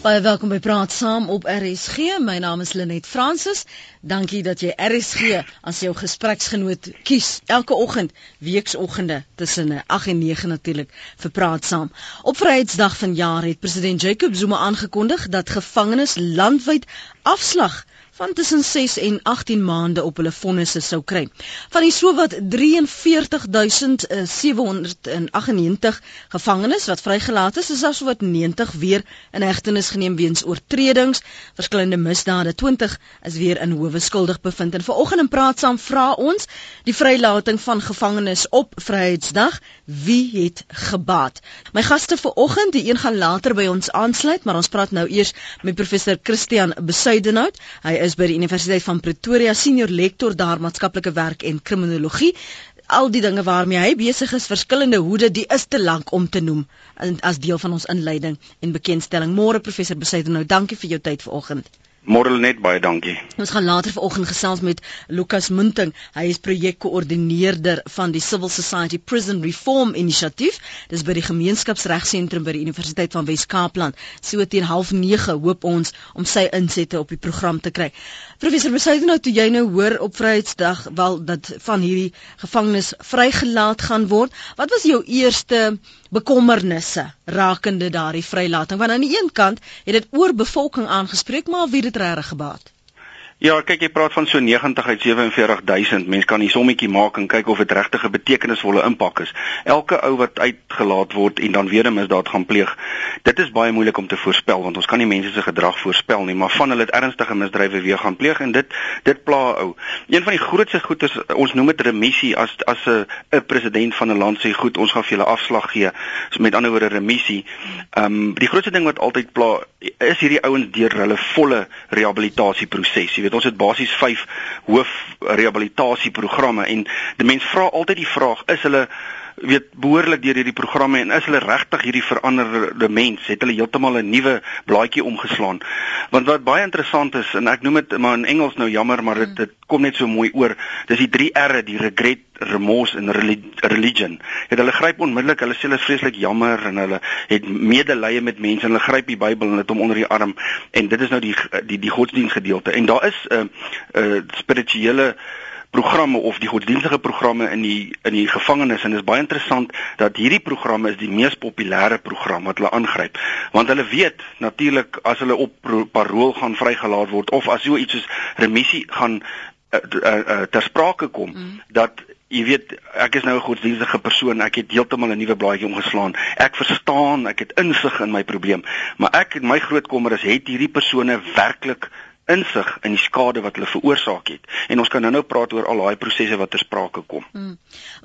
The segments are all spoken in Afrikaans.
Baie welkom by Praat Saam op RSG. My naam is Lenet Fransis. Dankie dat jy RSG as jou gespreksgenoot kies elke oggend, weeksoggende tussen 8 en 9 natuurlik vir Praat Saam. Op Vryheidsdag vanjaar het president Jacob Zuma aangekondig dat gevangenes landwyd afslag van tussen 6 en 18 maande op hulle vonnisse sou kry. Van die sowat 43798 gevangenes wat vrygelaat is, is daar sowat 90 weer in hegtenis geneem weens oortredings, verskillende misdade. 20 is weer in howe skuldig bevind. En vanoggend in praat saam vra ons die vrylating van gevangenes op Vryheidsdag, wie het gebaat? My gaste vanoggend, die een gaan later by ons aansluit, maar ons praat nou eers met professor Christian Besuidenhout. Hy is is by die Universiteit van Pretoria senior lektor daar maatskaplike werk en kriminologie. Al die dinge waarmee hy besig is, verskillende hoede, die is te lank om te noem as deel van ons inleiding en bekendstelling. Môre professor Besuidenhout, dankie vir jou tyd vanoggend. Môre net baie dankie. Ons gaan later vanoggend gesels met Lukas Munting. Hy is projekkoördineerder van die Civil Society Prison Reform Initiatief. Dis by die Gemeenskapsregsentrum by die Universiteit van Wes-Kaapland. So teen 09:30 hoop ons om sy insette op die program te kry. Professor Besuiden nou toe jy nou hoor op Vryheidsdag wel dat van hierdie gevangenes vrygelaat gaan word. Wat was jou eerste bekommernisse rakende daardie vrylating want aan die een kant het dit oorbevolking aangespreek maar wie het regtig gebaat Ja, kyk jy praat van so 90 uit 47000. Mens kan die sommetjie maak en kyk of dit regtig 'n betekenisvolle impak is. Elke ou wat uitgelaat word en dan weer 'n misdaad gaan pleeg, dit is baie moeilik om te voorspel want ons kan nie mense se gedrag voorspel nie, maar van hulle het ernstige misdrywe weer gaan pleeg en dit dit pla ou. Een van die grootste goed is ons noem dit remissie as as 'n 'n president van 'n land sê goed, ons gaan vir julle afslag gee. So met ander woorde remissie. Ehm um, die grootste ding wat altyd pla is hierdie ouens deur hulle volle rehabilitasieproses weet ons het basies 5 hoof rehabilitasieprogramme en die mens vra altyd die vraag is hulle weet behoorlik deur hierdie programme en is hulle regtig hierdie veranderde mens? Het hulle heeltemal 'n nuwe blaadjie omgeslaan? Want wat baie interessant is en ek noem dit maar in Engels nou jammer maar dit dit kom net so mooi oor. Dis die 3 R's die regret remorse en religion. Het hulle gryp onmiddellik hulle sê hulle is vreeslik jammer en hulle het medelee met mense en hulle gryp die Bybel en dit hom onder die arm. En dit is nou die die die godsdienstgedeelte. En daar is 'n uh, 'n uh, spirituele programme of die godsdienstige programme in die in die gevangenis. En dit is baie interessant dat hierdie programme is die mees populêre program wat hulle aangryp. Want hulle weet natuurlik as hulle op parol gaan vrygelaat word of as so iets soos remissie gaan uh, uh, uh, ter sprake kom mm. dat jy weet ek is nou 'n godsdienstige persoon ek het heeltemal 'n nuwe blaadjie omgeslaan. Ek verstaan ek het insig in my probleem. Maar ek my groot kommer is het hierdie persone werklik insig in die skade wat hulle veroorsaak het. En ons kan nou-nou praat oor al daai prosesse wat ter sprake kom. Hmm.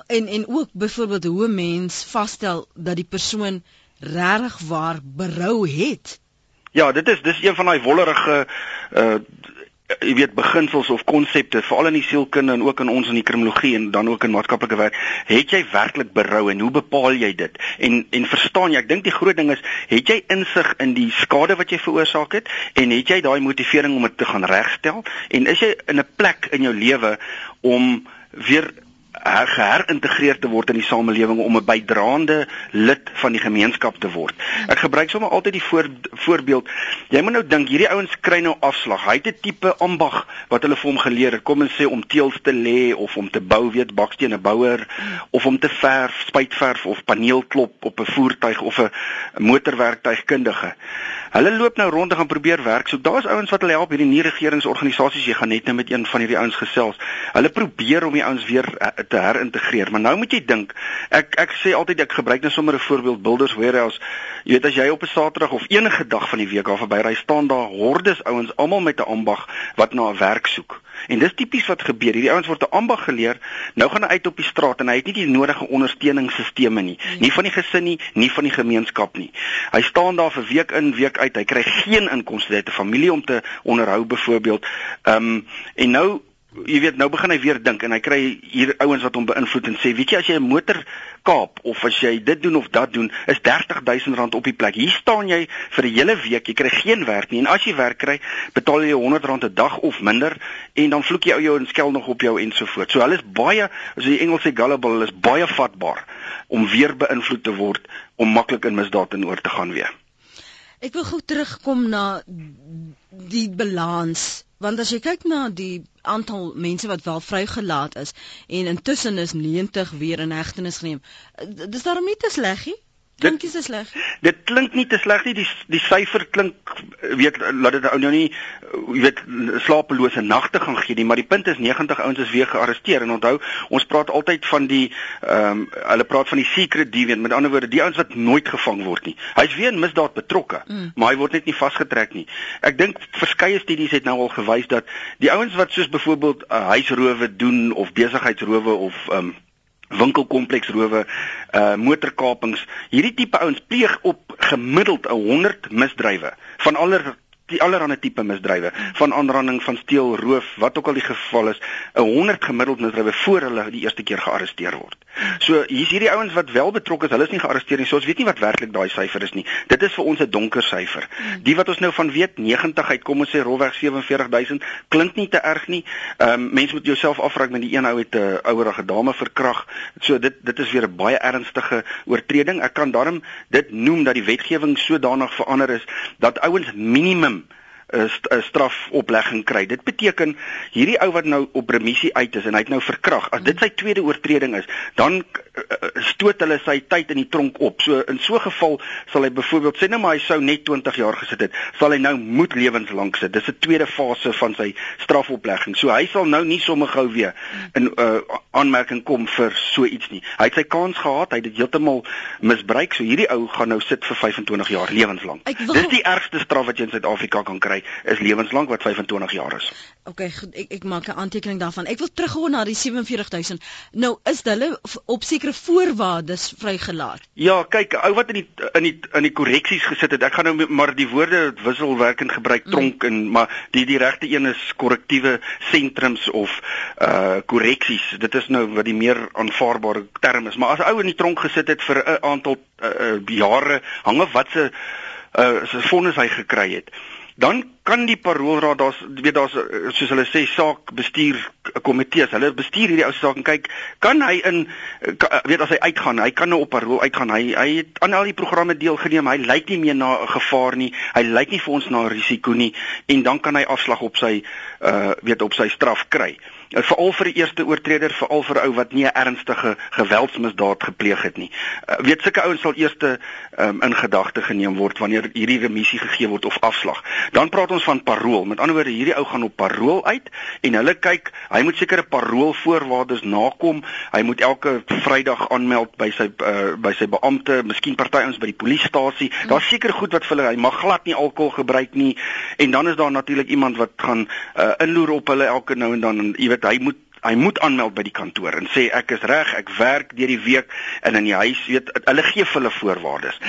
En en ook byvoorbeeld hoe 'n mens vasstel dat die persoon regtig waar berou het. Ja, dit is dis een van daai wollerige uh jy weet beginsels of konsepte veral in die sielkunde en ook in ons in die kriminologie en dan ook in maatskaplike werk het jy werklik berou en hoe bepaal jy dit? En en verstaan jy ek dink die groot ding is het jy insig in die skade wat jy veroorsaak het en het jy daai motivering om dit te gaan regstel en is jy in 'n plek in jou lewe om weer geherintegreer te word in die samelewing om 'n bydraende lid van die gemeenskap te word. Ek gebruik sommer altyd die voor, voorbeeld. Jy moet nou dink hierdie ouens kry nou afslag. Hy het 'n tipe ambag wat hulle vir hom geleer het. Kom ons sê om teëls te lê of om te bou, weet bakstene bouer of om te verf, spuitverf of paneelklop op 'n voertuig of 'n motorwerktuigkundige. Hulle loop nou rond en gaan probeer werk. So daar's ouens wat hulle help hierdie nie regeringsorganisasies. Jy gaan net nou met een van hierdie ouens gesels. Hulle probeer om die ouens weer uh, te herintegreer. Maar nou moet jy dink, ek ek sê altyd ek gebruik net sommer 'n voorbeeld Builders Warehouse. Jy weet as jy op 'n Saterdag of enige dag van die week daar verby ry, staan daar hordes ouens almal met 'n ambag wat na 'n werk soek. En dis tipies wat gebeur. Hierdie ouens word 'n ambag geleer, nou gaan hy uit op die straat en hy het nie die nodige ondersteuningsstelsels nie, nie van die gesin nie, nie van die gemeenskap nie. Hy staan daar vir week in, week uit. Hy kry geen inkomste uit 'n familie om te onderhou byvoorbeeld. Ehm um, en nou jy weet nou begin hy weer dink en hy kry hier ouens wat hom beïnvloed en sê weet jy as jy 'n motor kaap of as jy dit doen of dat doen is R30000 op die plek. Hier staan jy vir 'n hele week, jy kry geen werk nie en as jy werk kry, betaal jy R100 'n dag of minder en dan vloek jy ou jou en skel nog op jou ensovoorts. So hulle is baie as die Engels sê gullible, hulle is baie vatbaar om weer beïnvloed te word om maklik in misdaad in oor te gaan weer. Ek wil gou terugkom na die balans want as jy kyk na die aantal mense wat wel vrygelaat is en intussen is 90 weer in hegtenis geneem dis daarom nie te sleg nie Klink dit is sleg. Dit klink nie te sleg nie. Die die syfer klink weet laat dit ou nou nie weet slapelose nagte gaan gee nie, maar die punt is 90 ouens is weer gearresteer en onthou, ons praat altyd van die ehm um, hulle praat van die secret deviant, met ander woorde, die ouens wat nooit gevang word nie. Hy's weer in misdaad betrokke, mm. maar hy word net nie vasgetrek nie. Ek dink verskeie studies het nou al gewys dat die ouens wat soos byvoorbeeld uh, huisrowe doen of besigheidsrowe of ehm um, winkelkompleksrowe, uh motorkapings. Hierdie tipe ouens pleeg op gemiddeld 100 misdrywe van aller die allerlei tipe misdrywe van aanranding van steel, roof, wat ook al die geval is, 'n 100 gemiddeld misdrywe voor hulle die eerste keer gearresteer word. So hier's hierdie ouens wat wel betrokke is, hulle is nie gearresteer nie. So ons weet nie wat werklik daai syfer is nie. Dit is vir ons 'n donker syfer. Die wat ons nou van weet, 90 uit kom ons sê rolweg 47000, klink nie te erg nie. Ehm um, mense moet jouself afvra met die een ou het 'n uh, ouerige dame verkrag. So dit dit is weer 'n baie ernstige oortreding. Ek kan daarom dit noem dat die wetgewing sodanig verander is dat ouens minimum 'n st strafoplegging kry. Dit beteken hierdie ou wat nou op remissie uit is en hy het nou verkrag. As dit sy tweede oortreding is, dan uh, stoot hulle sy tyd in die tronk op. So in so 'n geval sal hy byvoorbeeld sê nou maar hy sou net 20 jaar gesit het, sal hy nou moet lewenslank sit. Dis 'n tweede fase van sy strafoplegging. So hy sal nou nie sommer gou weer in uh, aanmerking kom vir so iets nie. Hy het sy kans gehad, hy het dit heeltemal misbruik. So hierdie ou gaan nou sit vir 25 jaar lewenslank. Wil... Dis die ergste straf wat jy in Suid-Afrika kan kry, is lewenslank wat 25 jaar is. OK, goed, ek ek maak 'n aantekening daarvan. Ek wil teruggaan na die 47000. Nou is hulle op sekere voorwaardes vrygelaat. Ja, kyk, ou wat in die in die in die korreksies gesit het. Ek gaan nou maar die woorde wisselwerkend gebruik mm. tronk mm. en maar die die regte een is korrektiewe sentrums of uh korreksies. Dit is nou wat die meer aanvaarbare term is. Maar as 'n ou in die tronk gesit het vir 'n aantal uh, uh, jare, hang af wat se uh se vonnis hy gekry het dan kan die paroolraad daar's weet daar's soos hulle sê saak bestuur komitees. Hulle bestuur hierdie ou saak en kyk kan hy in weet as hy uitgaan hy kan nou op parool uitgaan. Hy hy het aan al die programme deelgeneem. Hy lyk nie meer na 'n gevaar nie. Hy lyk nie vir ons na 'n risiko nie. En dan kan hy afslag op sy uh weet op sy straf kry. Eh, veral vir die eerste oortreder, veral vir 'n ou wat nie 'n ernstige geweldsmisdaad gepleeg het nie. Uh, weet sulke ouens sal eers um, in gedagte geneem word wanneer hierdie remissie gegee word of afslag. Dan praat ons van parol. Met ander woorde, hierdie ou gaan op parol uit en hulle kyk, hy moet sekere paroolvoorwaardes nakom. Hy moet elke Vrydag aanmeld by sy uh, by sy beampte, miskien party ons by die polisiestasie. Hmm. Daar's seker goed wat vir hulle, hy mag glad nie alkohol gebruik nie. En dan is daar natuurlik iemand wat gaan uh, inloer op hulle elke nou en dan en jy weet hy moet hy moet aanmeld by die kantoor en sê ek is reg, ek werk deur die week en in die huis weet hulle gee hulle voorwaardes.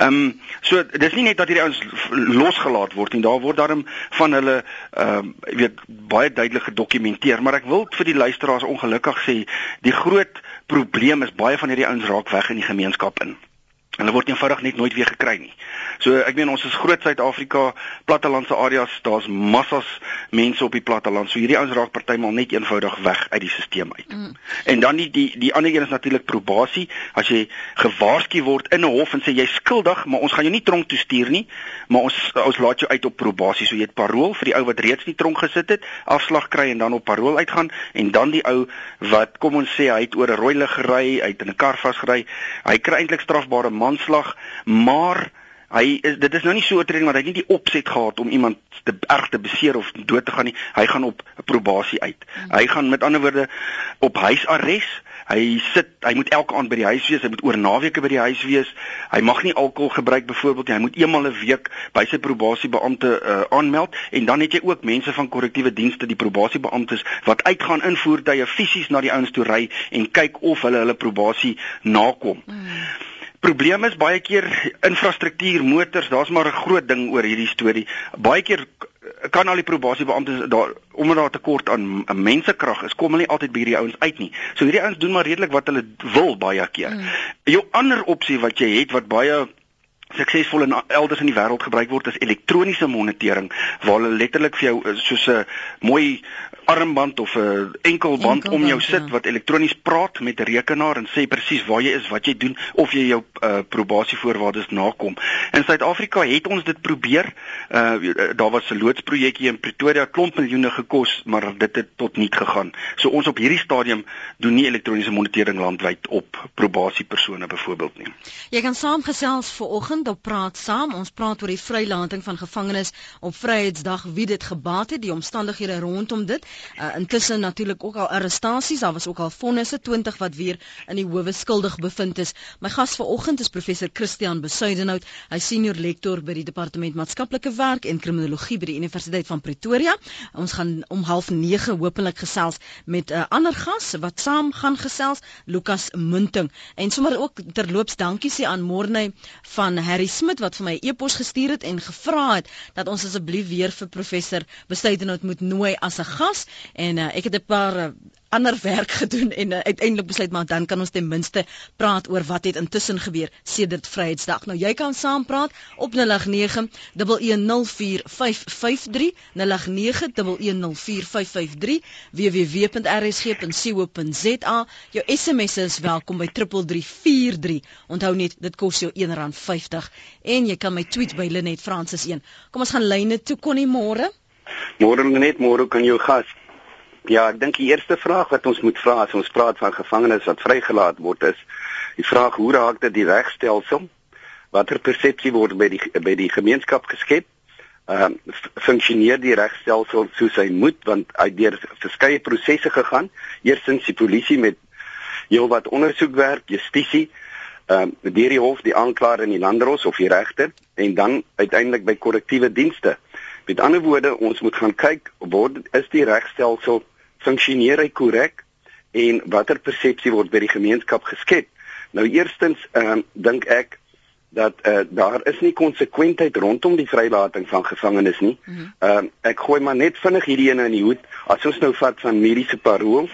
Ehm um, so dis nie net dat hierdie ouens losgelaat word nie, daar word daarom van hulle ehm um, weet baie duidelik gedokumenteer, maar ek wil vir die luisteraars ongelukkig sê die groot probleem is baie van hierdie ouens raak weg in die gemeenskap in. Hulle word eenvoudig net nooit weer gekry nie. So ek meen ons is groot Suid-Afrika, plattelandse areas, daar's massas mense op die platteland. So hierdie ouens raak partymal net eenvoudig weg uit die stelsel uit. Mm. En dan die die die ander een is natuurlik probasie. As jy gewaarsku word in 'n hof en sê jy's skuldig, maar ons gaan jou nie tronk toe stuur nie, maar ons ons laat jou uit op probasie. So jy het parol vir die ou wat reeds nie tronk gesit het, afslag kry en dan op parol uitgaan en dan die ou wat kom ons sê hy het oor 'n rooi lig gery, hy het in 'n kar vasgery. Hy kry eintlik strafbare manslag, maar hy is dit is nou nie so 'n oortreding want hy het nie die opset gehad om iemand te erg te beseer of dood te gaan nie. Hy gaan op probasie uit. Hmm. Hy gaan met ander woorde op huisarrest. Hy sit, hy moet elke aand by die huis wees, hy moet oor naweke by die huis wees. Hy mag nie alkohol gebruik byvoorbeeld nie. Hy moet eenmal 'n een week by sy probasiebeampte uh, aanmeld en dan het jy ook mense van korrektiewe dienste, die probasiebeamptes wat uitgaan in voertuie fisies na die ouens toe ry en kyk of hulle hulle probasie nakom. Hmm probleem is baie keer infrastruktuur, motors, daar's maar 'n groot ding oor hierdie storie. Baie keer kan al die probasiebeamptes daar omdat daar tekort aan mensekrag is, kom hulle nie altyd by hierdie ouens uit nie. So hierdie ouens doen maar redelik wat hulle wil baie keer. Mm. Jou ander opsie wat jy het wat baie suksesvol in elders in die wêreld gebruik word is elektroniese monitering waar hulle letterlik vir jou eh, soos 'n mooi armband of 'n enkelband Enkel om jou sit ja. wat elektronies praat met 'n rekenaar en sê presies waar jy is, wat jy doen of jy jou uh, probasievoorwaardes nakom. In Suid-Afrika het ons dit probeer. Uh, daar was 'n loodsprojekkie in Pretoria, klomp miljoene gekos, maar dit het tot niet gegaan. So ons op hierdie stadium doen nie elektroniese monitering landwyd op probasiepersone byvoorbeeld nie. Jy kan saamgesels vanoggend op praat saam. Ons praat oor die vrylating van gevangenes op Vryheidsdag, wie dit gebaat het, die omstandighede rondom dit. Uh, intussen natuurlik ook al arrestasies, daar was ook al vonnisse 20 wat weer in die howe skuldig bevind is. My gas vanoggend is professor Christian Besuidenhout. Hy senior lektor by die departement maatskaplike werk en kriminologie by die Universiteit van Pretoria. Ons gaan om 09:30 hopelik gesels met 'n uh, ander gas wat saam gaan gesels, Lukas Munting. En sommer ook terloops dankie sê aan Morney van Harry Smit wat vir my e-pos gestuur het en gevra het dat ons asseblief weer vir professor Besuidenhout moet nooi as 'n gas en uh, ek het 'n paar uh, ander werk gedoen en uh, uiteindelik besluit maar dan kan ons ten minste praat oor wat het intussen gebeur sedert Vryheidsdag. Nou jy kan saam praat op 0891104553 0891104553 www.rsg.co.za. Jou SMS is welkom by 3343. Onthou net dit kos jou R1.50 en jy kan my tweet by Linet Francis 1. Kom ons gaan lyne toe konnie môre. Môre net môre kan jou gas. Ja, ek dink die eerste vraag wat ons moet vra as ons praat van gevangenes wat vrygelaat word is die vraag hoe raak dit die regstelsel? Watter persepsie word by die by die gemeenskap geskep? Ehm uh, funksioneer die regstelsel soos hy moet want hy deur verskeie prosesse gegaan. Eerstens die polisie met heelwat ondersoekwerk, justisie, ehm uh, deur die hof, die aanklaer en die landdros of die regter en dan uiteindelik by korrektiewe dienste. Met ander woorde, ons moet gaan kyk word is die regstelsel funksioneer hy korrek en watter persepsie word by die gemeenskap geskep? Nou eerstens, ehm uh, dink ek dat uh, daar is nie konsekwentheid rondom die vrylating van gevangenes nie. Mhm. Ehm mm uh, ek gooi maar net vinnig hierdie ene in die hoed. As ons nou vat van mediese parol,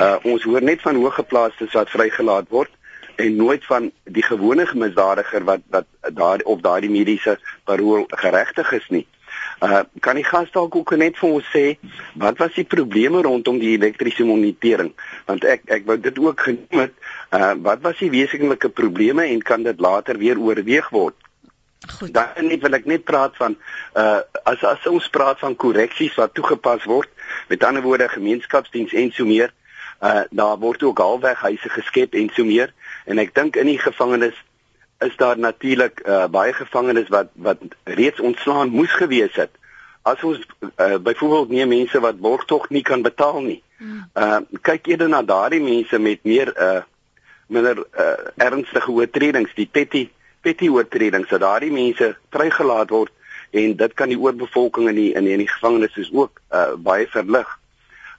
uh, ons hoor net van hoëgeplaastes wat vrygelaat word en nooit van die gewone misdadiger wat wat daar op daardie mediese parol geregtig is nie. Uh kan die gas dalk ook net vir ons sê wat was die probleme rondom die elektriese monitering? Want ek ek wou dit ook genoem het. Uh wat was die wesenlike probleme en kan dit later weer oorweeg word? Goed. Dan net wil ek net praat van uh as as ons praat van korreksies wat toegepas word, met ander woorde gemeenskapsdiens en so meer, uh daar word ook halfweg huise geskep en so meer en ek dink in die gevangenis is daar natuurlik uh, baie gevangenes wat wat reeds ontslaan moes gewees het. As ons uh, byvoorbeeld nie mense wat borgtog nie kan betaal nie. Uh kyk eerder na daardie mense met meer uh minder uh, ernstige oortredings, die petty petty oortredings, dat daardie mense vrygelaat word en dit kan die oorbevolking in die in die, in die gevangenes is ook uh baie verlig.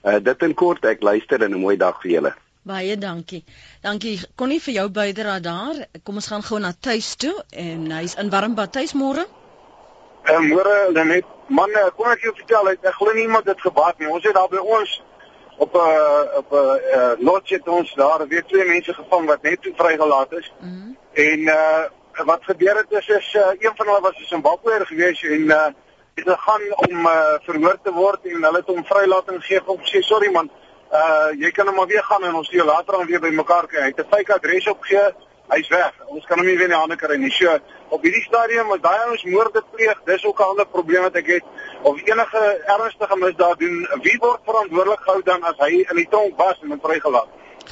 Uh dit in kort ek luister en 'n mooi dag vir julle. Baie dankie. Dankie. Kon nie vir jou bydra daar. Kom ons gaan gou na tuis toe en hy's in Warmbad tuis môre. Uh, môre dan net man, eh, kom ek jou vertel, ek glo nie iemand het gebaat nie. Ons het daar by ons op 'n uh, op 'n uh, uh, lodge het ons daar weer twee mense gevang wat net toe vrygelaat is. Mm -hmm. En uh wat gebeur het is is uh, een van hulle was 'n Zimbabweër gewees en uh het gegaan om uh, verhoor te word en hulle het hom vrylating gegee om sê sorry man uh jy kan hom maar weer gaan en ons sien later dan weer by mekaar kry. Hy het 'n fake adres opgegee. Hy's weg. Ons kan hom nie weer in die hande kry nie. So op hierdie stadium is daai ons moorde pleeg. Dis ook 'n ander probleem wat ek het. Of enige ernstige misdaad doen, wie word verantwoordelik gehou dan as hy in die tronk was en vrygelaat?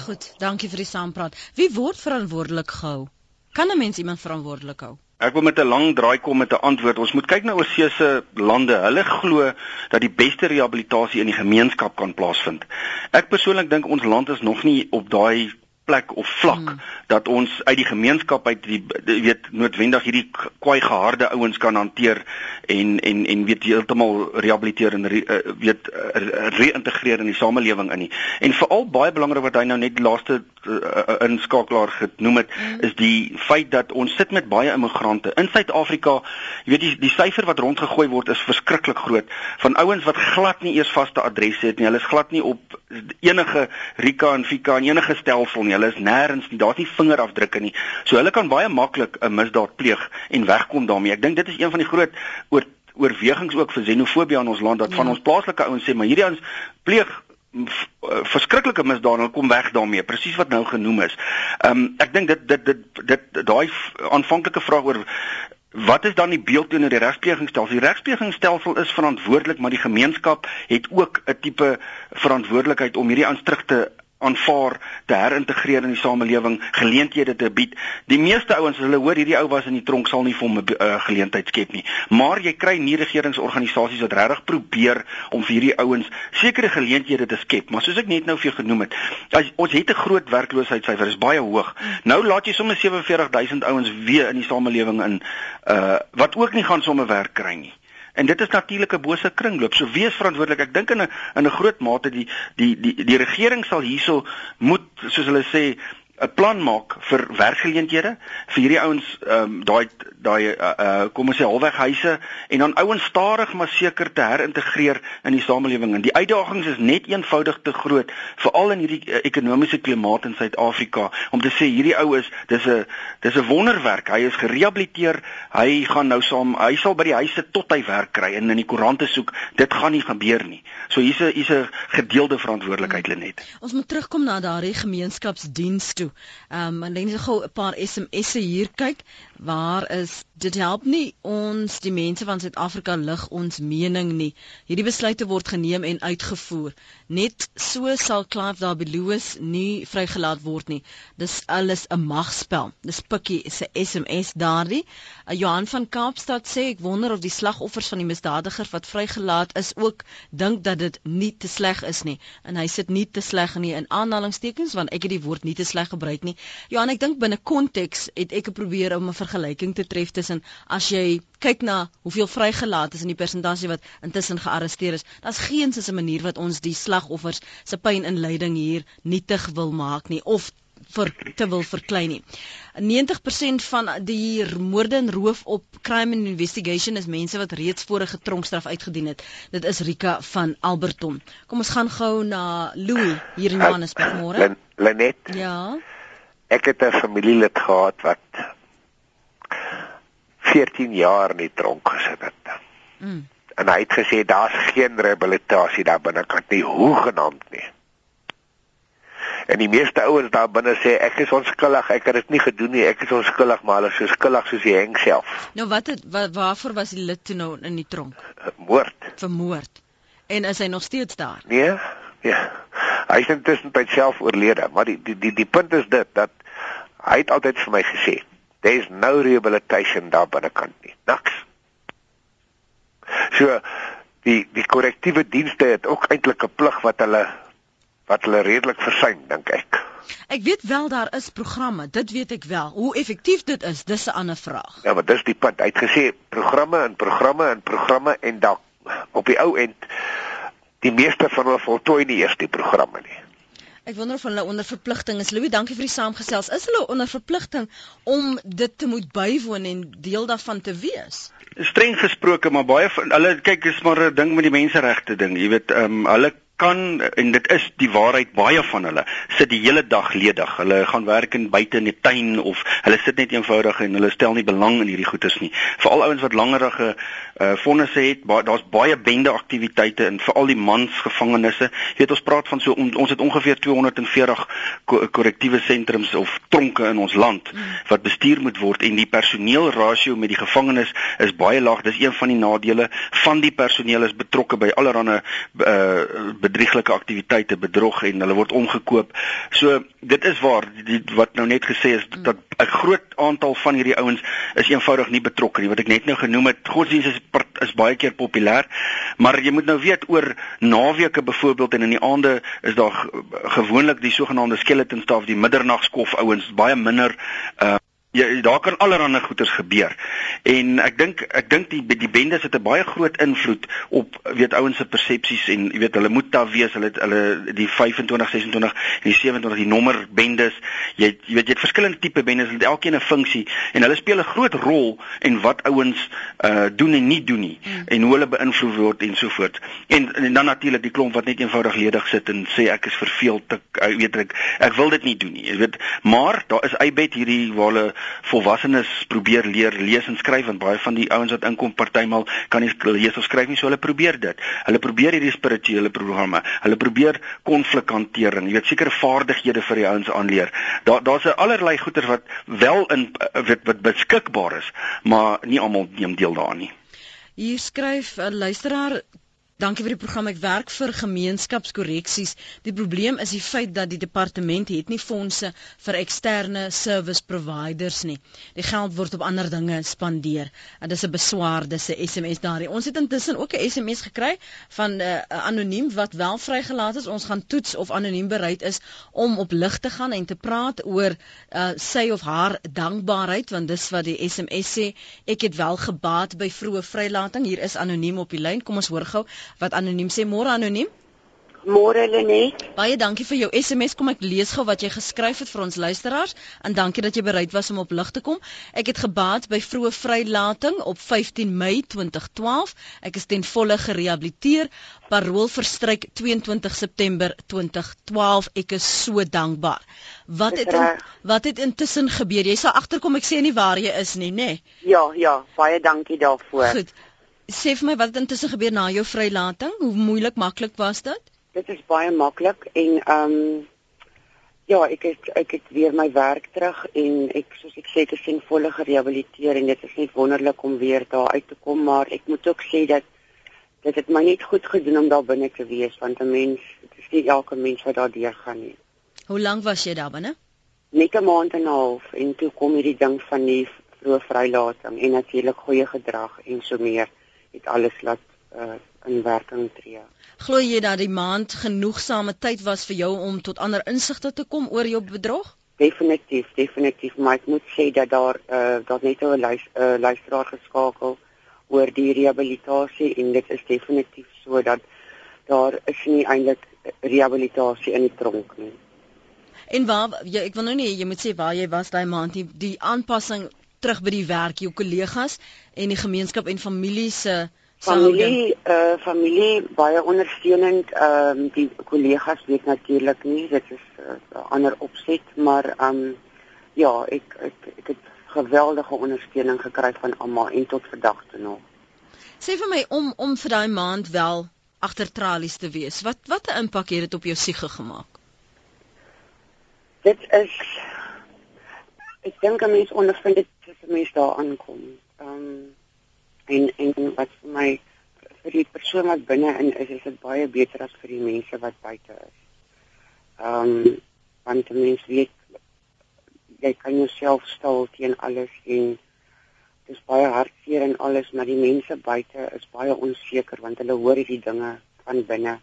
Goed, dankie vir die saampraat. Wie word verantwoordelik gehou? Kan 'n mens iemand verantwoordelik hou? Ek wil met 'n lang draai kom met 'n antwoord. Ons moet kyk na oorseese lande. Hulle glo dat die beste rehabilitasie in die gemeenskap kan plaasvind. Ek persoonlik dink ons land is nog nie op daai plek of vlak hmm. dat ons uit die gemeenskap uit die weet noodwendig hierdie kwai geharde ouens kan hanteer en en en weet heeltemal rehabiliteer en re, uh, weet uh, reïntegreer in die samelewing in nie. En veral baie belangrik wat hy nou net die laaste uh, inskakelaar genoem het, mm. is die feit dat ons sit met baie immigrante in Suid-Afrika. Jy weet die die syfer wat rondgegooi word is verskriklik groot van ouens wat glad nie eers vaste adresse het nie. Hulle is glad nie op enige Rika en Fika en enige stelsel nie. Hulle is nêrens nie. Daar's nie vingerafdrukke nie. So hulle kan baie maklik 'n misdaad pleeg en wegkom daarmee. Ek dink dit is een van die groot oor oorwegings ook vir xenofobie in ons land dat ja. van ons plaaslike ouens sê maar hierdie ouens pleeg eh, verskriklike misdade en kom weg daarmee presies wat nou genoem is. Ehm um, ek dink dit dit dit dit daai aanvanklike vraag oor wat is dan die beeld teenoor die regsplegingsstelsel? Die regsplegingsstelsel is verantwoordelik, maar die gemeenskap het ook 'n tipe verantwoordelikheid om hierdie aanstrug te aanvaar te herintegreer in die samelewing, geleenthede te bied. Die meeste ouens, hulle hoor hierdie ou was in die tronk sal nie vir hom 'n uh, geleentheid skep nie. Maar jy kry nie regeringsorganisasies wat regtig probeer om vir hierdie ouens sekere geleenthede te skep. Maar soos ek net nou vir jou genoem het, as ons het 'n groot werkloosheidssyfer, is baie hoog. Nou laat jy sommer 47000 ouens weer in die samelewing in uh wat ook nie gaan sommer werk kry nie. En dit is natuurlik 'n bose kringloop. So wees verantwoordelik. Ek dink in 'n in 'n groot mate die die die die regering sal hierso moet soos hulle sê 'n plan maak vir werkgeleenthede vir hierdie ouens ehm um, daai daai uh, uh, kom ons sê halweghuise en dan ouens stadig maar seker te herintegreer in die samelewing. En die uitdagings is net eenvoudig te groot veral in hierdie uh, ekonomiese klimaat in Suid-Afrika om te sê hierdie ou is dis 'n dis 'n wonderwerk. Hy is gerehabiliteer. Hy gaan nou saam hy sal by die huise tot hy werk kry en in die koerante soek. Dit gaan nie gebeur nie. So hier's 'n hier's 'n gedeelde verantwoordelikheid Lenet. Ons moet terugkom na daardie gemeenskapsdiens toe. Ehm um, en dan gou 'n paar SMS'e hier kyk. Waar is dit help nie ons die mense van Suid-Afrika lig ons mening nie. Hierdie besluite word geneem en uitgevoer. Net so sal Clive Dabeloos nie vrygelaat word nie. Dis alles 'n magspel. Dis Pikkie se SMS daardie. Uh, Johan van Kaapstad sê ek wonder of die slagoffers van die misdadiger wat vrygelaat is ook dink dat dit nie te sleg is nie. En hy sit nie te sleg nie in aanhalingstekens want ek het die woord nie te sleg gebruik nie. Johan, ek dink binne konteks het ek probeer om 'n vergelyking te tref tussen as jy kyk na hoeveel vrygelaat is in die persentasie wat intussen gearresteer is, daar's geen 'n manier wat ons die slagoffers se pyn en lyding hier nietig wil maak nie of vir te wil verklein nie. 90% van die moorde en roof op crime and investigation is mense wat reeds vorige tronkstraf uitgedien het. Dit is Rika van Alberton. Kom ons gaan gou na Louis hier in Johannesburg môre. Lenet. Ja. Ek het 'n familielid gehad wat 14 jaar in die tronk gesit het. Mm. En hy het gesê daar's geen rehabilitasie daar binne kan nie hoegenaamd nie. En die meeste ouens daar binne sê ek is onskuldig, ek het dit nie gedoen nie, ek is onskuldig, maar hulle is so skuldig soos die heng self. Nou wat het wat, waarvoor was die lid toe nou in die tronk? Moord. Vermoord. En is hy nog steeds daar? Nee. Ja. Hy is intussen by self oorlede, maar die die die die punt is dit dat hy het altyd vir my gesê There's no rehabilitation daar binnekant nie. Niks. So die die korrektiewe dienste het ook eintlik 'n plig wat hulle wat hulle redelik versuim, dink ek. Ek weet wel daar is programme, dit weet ek wel. Hoe effektief dit is, dis 'n ander vraag. Ja, maar dis die punt. Hy het gesê programme en programme en programme en dan op die ou end die meeste van hulle voltooi nie eers die programme nie. Ek wonder of hulle onder verpligting is. Louis, dankie vir die saamgesels. Is hulle onder verpligting om dit te moet bywoon en deel daarvan te wees? Streng gesproke, maar baie van hulle kyk is maar 'n ding met die menseregte ding. Jy weet, ehm um, hulle kan en dit is die waarheid baie van hulle sit die hele dag ledig. Hulle gaan werk in buite in die tuin of hulle sit net eenvoudig en hulle stel nie belang in hierdie goedes nie. Veral ouens wat langerige uh vonnisse het, ba daar's baie bende aktiwiteite in veral die mans gevangenisse. Jy weet ons praat van so on, ons het ongeveer 240 korrektiewe sentrums of tronke in ons land mm. wat bestuur moet word en die personeel rasio met die gevangenes is baie laag. Dis een van die nadele van die personeel is betrokke by allerlei uh bedrieglike aktiwiteite bedrog en hulle word omgekoop. So dit is waar die, wat nou net gesê is dat 'n groot aantal van hierdie ouens is eenvoudig nie betrokke nie. Wat ek net nou genoem het, godsdienst is is baie keer populêr, maar jy moet nou weet oor naweke byvoorbeeld en in die aande is daar gewoonlik die sogenaamde skeleton staff, die middernagskof ouens baie minder uh Ja, daar kan allerlei goeters gebeur. En ek dink ek dink die die bendes het 'n baie groot invloed op weet ouens se persepsies en jy weet hulle moet daar wees, hulle hulle die 25, 26 en die 27 die nommer bendes. Jy jy weet jy het verskillende tipe bendes, hulle het elkeen 'n funksie en hulle speel 'n groot rol in wat ouens uh doen en nie doen nie mm. en hoe hulle beïnvloed word en so voort. En, en dan natuurlik die klomp wat net eenvoudig ledig sit en sê ek is verveeld, ek weet ek ek wil dit nie doen nie. Jy weet, maar daar is eybed hierdie waar hulle volwassenes probeer leer lees en skryf want baie van die ouens wat inkom partymal kan nie lees of skryf nie so hulle probeer dit. Hulle probeer hierdie spirituele programme. Hulle probeer konflikhantering, jy weet sekere vaardighede vir die ouens aanleer. Daar daar's allerlei goeder wat wel in wat, wat beskikbaar is, maar nie almal neem deel daaraan nie. Hier skryf 'n luisteraar Dankie vir die program. Ek werk vir gemeenskapskorreksies. Die probleem is die feit dat die departement het nie fondse vir eksterne service providers nie. Die geld word op ander dinge spandeer. En dis 'n beswaar, dis 'n SMS daarin. Ons het intussen ook 'n SMS gekry van 'n uh, anoniem wat wel vrygelaat is. Ons gaan toets of anoniem bereid is om op lig te gaan en te praat oor uh, sy of haar dankbaarheid want dis wat die SMS sê. Ek het wel gebaat by vroeë vrylating. Hier is anoniem op die lyn. Kom ons hoor gou wat anoniem sê môre anoniem. Môre Lenet. Baie dankie vir jou SMS. Kom ek lees gou wat jy geskryf het vir ons luisteraars en dankie dat jy bereid was om op lig te kom. Ek het gebaat by vroeë vrylating op 15 Mei 2012. Ek is ten volle gerehabiliteer. Parol verstryk 22 September 2012. Ek is so dankbaar. Wat het in, wat het intussen gebeur? Jy sal agterkom ek sê nie waar jy is nie, nê? Nee? Ja, ja, baie dankie daarvoor. Goed sê vir my wat het intussen gebeur na jou vrylating? Hoe moeilik maklik was dit? Dit is baie maklik en ehm um, ja, ek het ek het weer my werk terug en ek soos ek sê ek is in volle gerehabiliteer en dit is net wonderlik om weer daar uit te kom, maar ek moet ook sê dat dit het my net goed gedoen om daar binne te wees want 'n mens, dit is nie elke mens wat daar deur gaan nie. Hoe lank was jy daar binne? Net 'n maand en 'n half en toe kom hierdie ding van die vroeë vrylating en natuurlik goeie gedrag en so meer het alles laat uh, in werking tree. Glo jy dat die maand genoegsame tyd was vir jou om tot ander insigte te kom oor jou bedrog? Definitief, definitief, maar ek moet sê dat daar uh, daar net 'n luis, uh, luisteraar geskakel oor die rehabilitasie en dit is definitief so dat daar is nie eintlik rehabilitasie in die tronk nie. En waar jy ek wil nou nie jy moet sê waar jy was daai maand die, die aanpassing terug by die werk, jou kollegas en die gemeenskap en familie se familie eh uh, familie baie ondersteunend. Ehm um, die kollegas weet natuurlik nie dit is eh, 'n uh, ander opset maar ehm um, ja ek ek ek het geweldige ondersteuning gekry van almal en tot vandag toe nog. Sê vir my om om vir daai maand wel agter tralies te wees wat wat 'n impak het dit op jou siege gemaak? Dit is ek dink 'n mens ondervind dit as 'n mens daar aankom. Ehm um, en en wat vir my vir die persoon wat binne in is, is dit baie beter as vir die mense wat buite is. Ehm um, want die mens weet jy kan jouself stil teen alles en dis baie hartseer en alles, maar die mense buite is baie onseker want hulle hoor hierdie dinge van binne.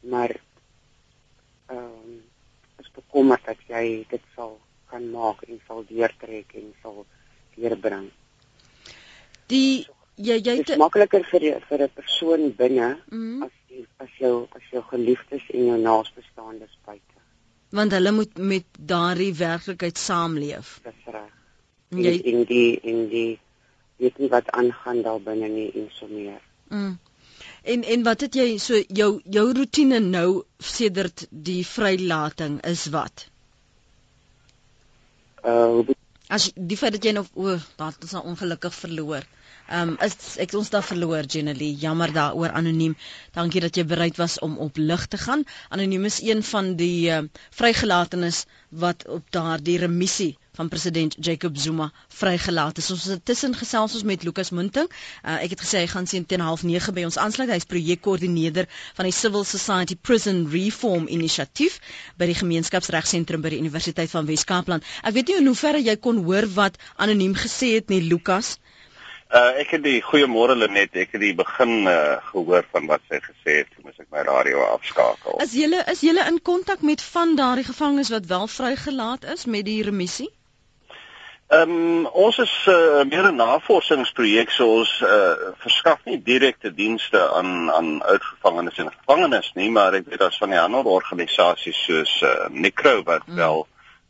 Maar ehm um, is bekommerd dat jy dit sal kan maak en sal deurtrek en sal deurbring. Die jy jy dit is makliker vir die, vir 'n persoon binne mm as die, as jou as jou geliefdes en jou naasbestaandes buite. Want hulle moet met daardie werklikheid saamleef. Dis reg. Jy in die in die weet nie wat aangaan daar binne nie en so meer. Mm. En en wat het jy so jou jou rotine nou sedert die vrylating is wat? Uh as die feit dat jy nog o, dat is nou ongelukkig verloor. Ehm um, is ek ons daar verloor Jenny, jammer daaroor anoniem. Dankie dat jy bereid was om op lig te gaan. Anoniem is een van die uh, vrygelatenes wat op daardie remissie van president Jacob Zuma vrygelaat is. Ons het tussen gesels ons met Lukas Munting. Uh, ek het gesê hy gaan sien teen 09:30 by ons aansluit. Hy's projekkoördineerder van die Civil Society Prison Reform Initiatief by die Gemeenskapsregsentrum by die Universiteit van Wes-Kaapland. Ek weet nie in hoeverre jy kon hoor wat anoniem gesê het nie Lukas. Uh ek het die goeiemôre Lenet, ek het die begin uh, gehoor van wat sy gesê het, moes ek my radio afskakel. Is julle is julle in kontak met van daardie gevangenes wat wel vrygelaat is met die remissie? Ehm um, ons is uh, meer 'n navorsingsprojek so ons uh, verskaf nie direkte dienste aan aan uitgevangenes en gevangenes nie, maar ek weet daar's van die ander organisasies soos uh, Necro wat mm. wel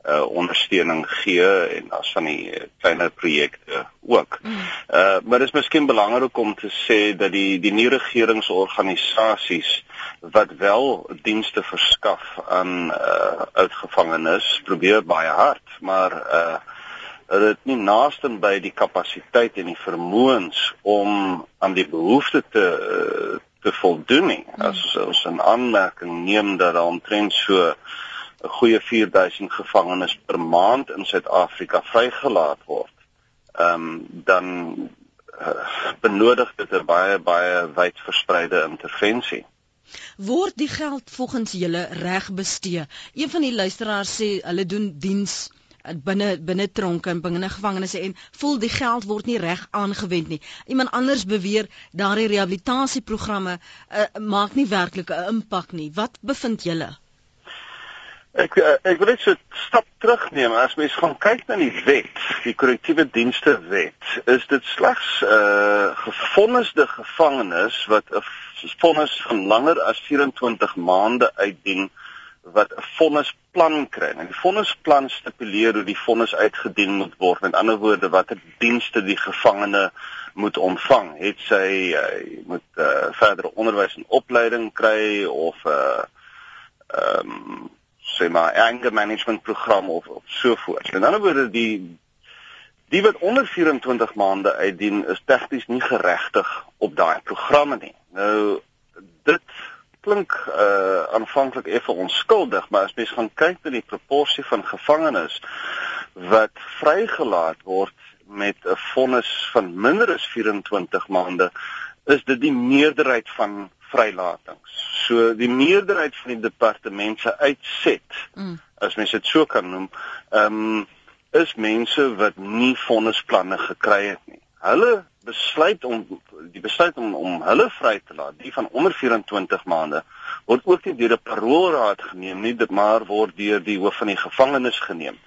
uh, ondersteuning gee en daar's van die kleiner projekte ook. Mm. Uh maar dit is miskien belangrik om te sê dat die die nie regeringsorganisasies wat wel dienste verskaf aan uh, uitgevangenes probeer baie hard, maar uh hulle het nie naaste by die kapasiteit en die vermoëns om aan die behoeftes te te voldoen nie. Hmm. As ons 'n aanmerking neem dat daar omtrent so 'n goeie 4000 gevangenes per maand in Suid-Afrika vrygelaat word, ehm um, dan uh, benodig dit 'n baie baie wyd verspreide intervensie word die geld volgens julle reg bestee. Een van die luisteraars sê hulle doen diens binne binne tronke en binne gevangenisse en voel die geld word nie reg aangewend nie. Iemand anders beweer daardie rehabilitasieprogramme uh, maak nie werklik 'n impak nie. Wat bevind julle? Ek eh, ek wil net so 'n stap terugneem. As mens gaan kyk na die wet, die korrektiewe dienste wet, is dit slegs 'n uh, gefondesde gevangenes wat 'n vonnis van langer as 24 maande uitdien wat 'n vonnisplan kry. En die vonnisplan stipuleer hoe die vonnis uitgedien moet word. Met ander woorde, watter dienste die gevangene moet ontvang. Het sy uh, moet uh, verdere onderwys en opleiding kry of 'n uh, ehm um, sê maar anger management program of, of so voort. In ander woorde, die die wat onder 24 maande uitdien is tegnies nie geregtig op daai programme nie. Nou dit klink uh aanvanklik effe onskuldig, maar as mens gaan kyk na die proporsie van gevangenes wat vrygelaat word met 'n vonnis van minder as 24 maande, is dit die meerderheid van vrylatings. So die meerderheid van die departement se uitset, mm. as mens dit so kan noem, ehm um, is mense wat nie vonnisplanne gekry het nie. Hulle besluit om die besluit om om hulle vry te laat, die van onder 24 maande, word ook nie deur 'n paroolraad geneem nie, dit maar word deur die hoof van die gevangenis geneem.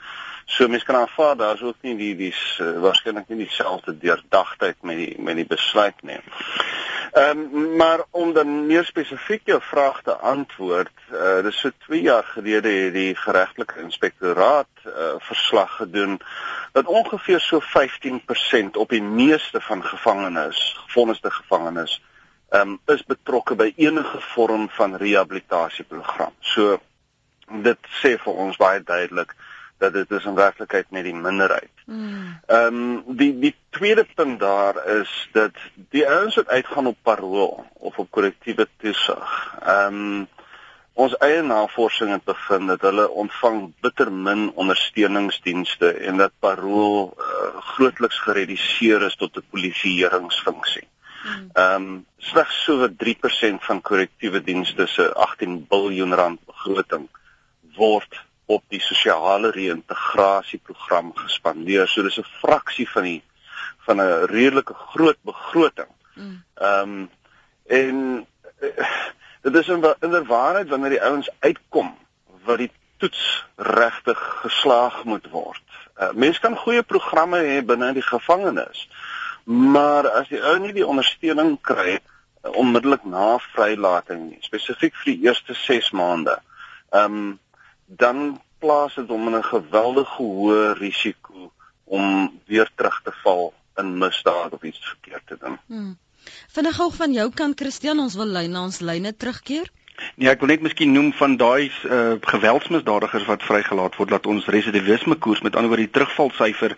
So mense kan aanvaar daar's ook nie die die uh, waarskynlik nie dieselfde deurdagtheid met die met die besluit nie. Ehm um, maar om dan meer spesifiek jou vraag te antwoord, uh, dis so 2 jaar gelede het die geregtelike inspektoraat uh, verslag gedoen dat ongeveer so 15% op die meeste van gevangenes, gevonniste gevangenes, ehm um, is betrokke by enige vorm van rehabilitasieprogram. So dit sê vir ons baie duidelik dat dit is in werklikheid net die minderheid. Hmm. Ehm um, die die tweede punt daar is dat die ouens wat uitgaan op parool of op korrektiewe toesig. Ehm um, ons eie navorsing het bevind dat hulle ontvang bitter min ondersteuningsdienste en dat parool uh, grootliks gereduseer is tot 'n polisieeringsfunksie. Hmm. Ehm um, slegs so wat 3% van korrektiewe dienste se 18 miljard rand begroting word op die sosiale reïntegrasieprogram gespandeer. So dis 'n fraksie van die van 'n redelike groot begroting. Mm. Ehm um, en uh, dit is in in waarheid wanneer die ouens uitkom wat die toets regtig geslaag moet word. Uh, Mense kan goeie programme hê binne die gevangenis. Maar as die ou nie die ondersteuning kry uh, onmiddellik na vrylating nie, spesifiek vir die eerste 6 maande. Ehm um, dan plaas dit hom in 'n geweldige hoë risiko om weer terug te val in misdaad of iets verkeerd te doen. Hmm. Vinnig gou van jou kant Christian, ons wil lyn na ons lyne terugkeer. Nee, ek wil net miskien noem van daai uh, geweldsmisdadigers wat vrygelaat word dat ons residivisme koers met ander woorde die terugvalsyfer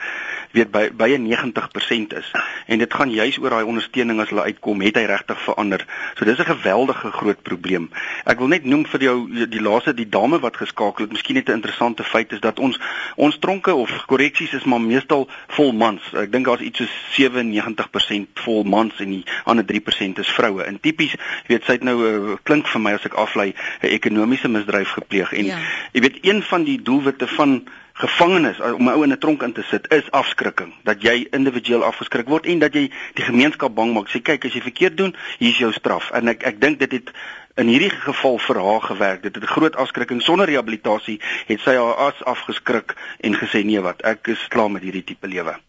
weet by by 90% is. En dit gaan juis oor daai ondersteuning as hulle uitkom, het hy regtig verander. So dis 'n geweldige groot probleem. Ek wil net noem vir jou die laaste die dame wat geskakel het, miskien net 'n interessante feit is dat ons ons tronke of korreksies is maar meestal vol mans. Ek dink daar's iets so 97% vol mans en die ander 3% is vroue. En tipies, jy weet, sy het nou uh, klink vir my as ek aflei 'n ekonomiese misdryf gepleeg en ja. jy weet een van die doelwitte van gevangenes om 'n ou in 'n tronk in te sit is afskrikking. Dat jy individueel afgeskrik word en dat jy die gemeenskap bang maak. Sê kyk as jy verkeerd doen hier is jou straf. En ek ek dink dit het in hierdie geval vir haar gewerk. Dit het 'n groot afskrikking. Sonder rehabilitasie het sy haar as afgeskrik en gesê nee wat ek is klaar met hierdie tipe lewe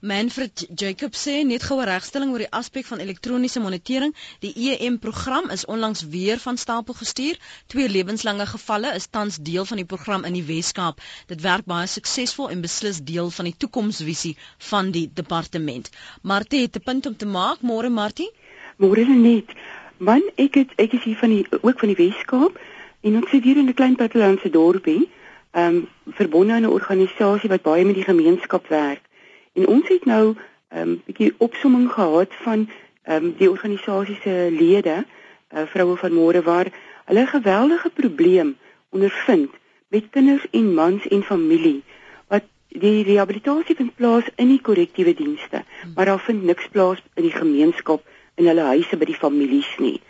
Manfred Jacob sê net goue regstelling oor die aspek van elektroniese monitering. Die EM program is onlangs weer van stapel gestuur. Twee lewenslange gevalle is tans deel van die program in die Wes-Kaap. Dit werk baie suksesvol en beslis deel van die toekomsvisie van die departement. Martie het 'n punt om te maak, môre Martie? Môre net. Man, ek het ek is hier van die ook van die Wes-Kaap en ons sit hier in 'n klein plattelandse dorpie, ehm um, verbonde aan 'n organisasie wat baie met die gemeenskap werk. En ons het nou 'n um, ehm, bietjie opsomming gehad van ehm um, die organisasie se lede, uh, vroue van môre waar hulle 'n geweldige probleem ondervind met kinders en mans en familie wat die rehabilitasie vind plaas in die korrektiewe dienste, maar daar vind niks plaas in die gemeenskap in hulle huise by die families nie.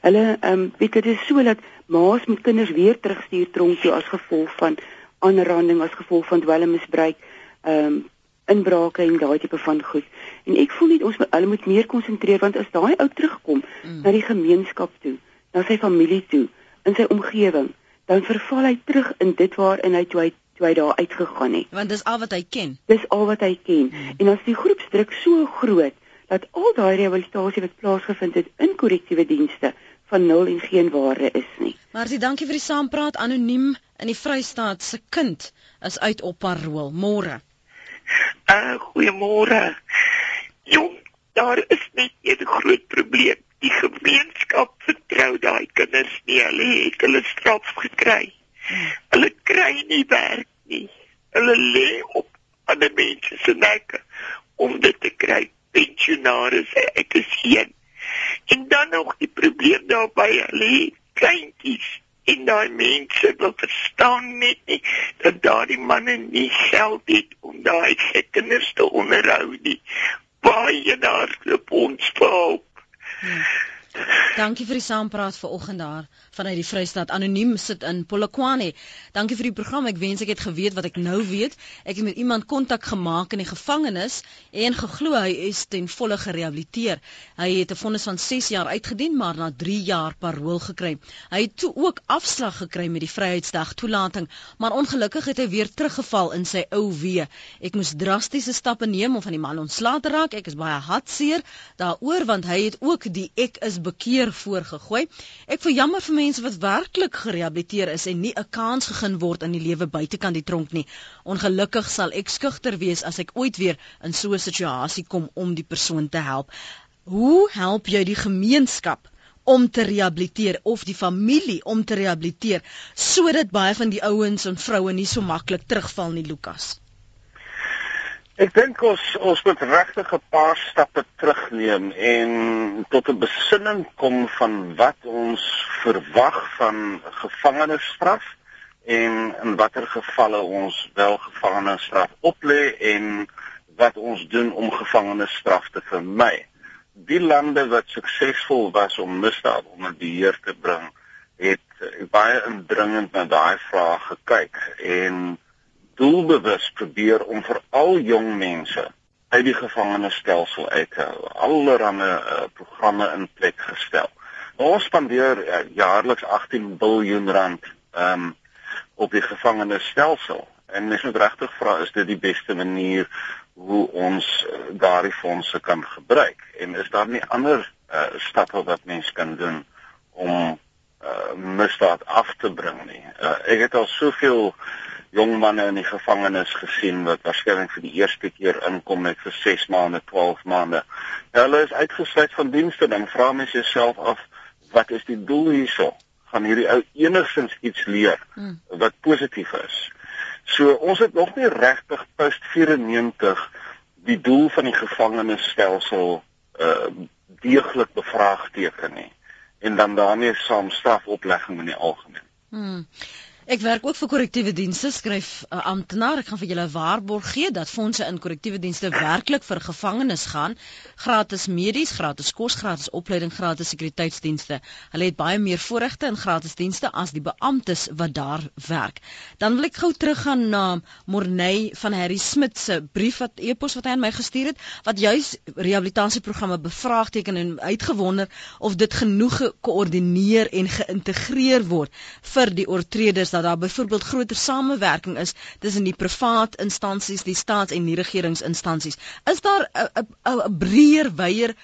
Hulle ehm um, weet dit is so dat ma's met kinders weer terugstuur tronk toe as gevolg van aanranding as gevolg van dwelmmisbruik, ehm um, inbrake en daai tipe van goed. En ek voel net ons moet hulle moet meer konsentreer want as daai ou terugkom mm. na die gemeenskap toe, na sy familie toe, in sy omgewing, dan verval hy terug in dit waarin hy toe hy toe hy daar uitgegaan het. Want dis al wat hy ken. Dis al wat hy ken. Mm. En as die groepsdruk so groot dat al daai rehabilitasie wat plaasgevind het in korrektiewe dienste van nul en geen waarde is nie. Maar jy dankie vir die saampraat anoniem in die Vrystaat se kind is uit op parool môre. Uh goeiemôre. Jong, daar is net 'n groot probleem. Die gemeenskap vertrou daai kinders nie. Hulle het hulle straf gekry. Hulle kry nie werk nie. Hulle lê op ander mense se nekke om dit te kry. Pensionaars, ek is hier. En dan nog die probleem daarby, hulle kleintjies en daai mense wil verstaan net nie dat daardie manne nie geld het om daai kinders te onderhou nie. Baie daar loop ons op. Hmm. Dankie vir die saampraat vanoggend daar vanuit die Vrystaat anoniem sit in Polokwane. Dankie vir die program. Ek wens ek het geweet wat ek nou weet. Ek het met iemand kontak gemaak in die gevangenis en geglo hy is ten volle gerehabiliteer. Hy het 'n vonnis van 6 jaar uitgedien maar na 3 jaar parol gekry. Hy het toe ook afslag gekry met die Vryheidsdag toelating, maar ongelukkig het hy weer teruggeval in sy ou wee. Ek moes drastiese stappe neem om van die man ontslae te raak. Ek is baie hartseer daaroor want hy het ook die ek is bekeer voorgegooi. Ek voel jammer vir mense wat werklik gerehabiliteer is en nie 'n kans gegee word in die lewe buitekant die tronk nie. Ongelukkig sal ek skugter wees as ek ooit weer in so 'n situasie kom om die persoon te help. Hoe help jy die gemeenskap om te rehabiliteer of die familie om te rehabiliteer sodat baie van die ouens en vroue nie so maklik terugval nie, Lukas? Ek dink ons ons moet regtig 'n paar stappe terugneem en tot 'n besinning kom van wat ons verwag van gevangenisstraf en in watter gevalle ons wel gevangenisstraf oplê en wat ons doen om gevangenisstraf te vermy. Die lande wat suksesvol was om misdaad onder beheer te bring, het baie indringend na daai vraag gekyk en doelbewus probeer om vir al jong mense uit die gevangenisstelsel uit te hou. Allerhande uh, programme in plek gestel. Ons spandeer uh, jaarliks 18 miljard rand um, op die gevangenisstelsel en mens moet regtig vra is dit die beste manier hoe ons uh, daardie fondse kan gebruik en is daar nie ander uh, stappe wat mens kan doen om uh, misdaad af te bring nie. Uh, ek het al soveel jong manne in die gevangenis gesien wat waarskynlik vir die eerste keer inkom net vir 6 maande, 12 maande. Hulle is uitgesluit van dienste dan vra mens jouself af wat is die doel hierso? Gaan hierdie ou enigstens iets leer hmm. wat positief is? So ons het nog nie regtig post 94 die doel van die gevangenisstelsel uh deeglik bevraagteken nie en dan daarmee saam strafoplegging in die algemeen. Hmm. Ek werk ook vir korrektiewe dienste, skryf 'n uh, amptenaar. Ek gaan vir julle 'n waarborg gee dat fondse in korrektiewe dienste werklik vir gevangenes gaan. Gratis medies, gratis kos, gratis opleiding, gratis sekuriteitsdienste. Hulle het baie meer voorregte en gratis dienste as die beamptes wat daar werk. Dan wil ek gou teruggaan na Morney van Harry Smit se brief wat e-pos wat hy aan my gestuur het, wat juis rehabilitasieprogramme bevraagteken en uitgewonder of dit genoeg gekoördineer en geïntegreer word vir die oortreders dat daar byvoorbeeld groter samewerking is tussen die privaat instansies, die staats- en die regeringsinstansies. Is daar 'n 'n breër wyeer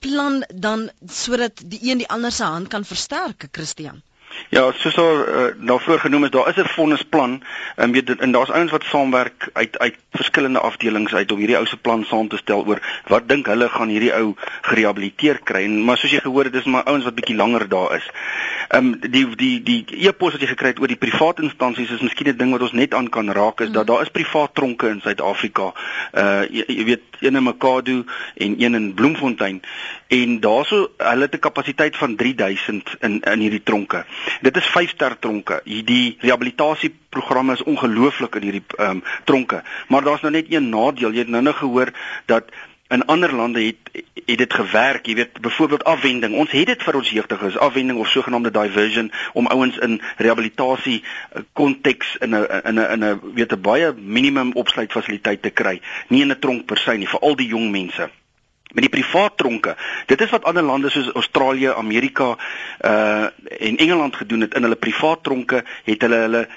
plan dan sodat die een die ander se hand kan versterk, Christian? Ja, soos al uh, daarvoor genoem is, daar is 'n fondsplan en weet en daar's ouens wat saamwerk uit uit verskillende afdelings uit om hierdie ou se plan saam te stel oor wat dink hulle gaan hierdie ou gerehabiliteer kry. En maar soos jy gehoor het, dis maar ouens wat bietjie langer daar is. Ehm um, die die die e-pos wat jy gekry het oor die private instansies is miskien 'n ding wat ons net aan kan raak is mm. dat daar is privaat tronke in Suid-Afrika. Uh jy, jy weet een in Makado en een in Bloemfontein en daarso hulle het 'n kapasiteit van 3000 in in hierdie tronke. Dit is 5-ster tronke. Hierdie rehabilitasieprogramme is ongelooflik in hierdie ehm um, tronke. Maar daar's nou net een nadeel. Jy het nou nog gehoor dat in ander lande het het dit gewerk, jy weet, byvoorbeeld afwending. Ons het dit vir ons jeugdiges, afwending of sogenaamde diversion om ouens in rehabilitasie eh, konteks in 'n in 'n in 'n weet 'n baie minimum opsluitfasiliteit te kry, nie in 'n tronk per se nie, vir al die jong mense met die privaat tronke. Dit is wat ander lande soos Australië, Amerika uh en Engeland gedoen het in hulle privaat tronke, het hulle hulle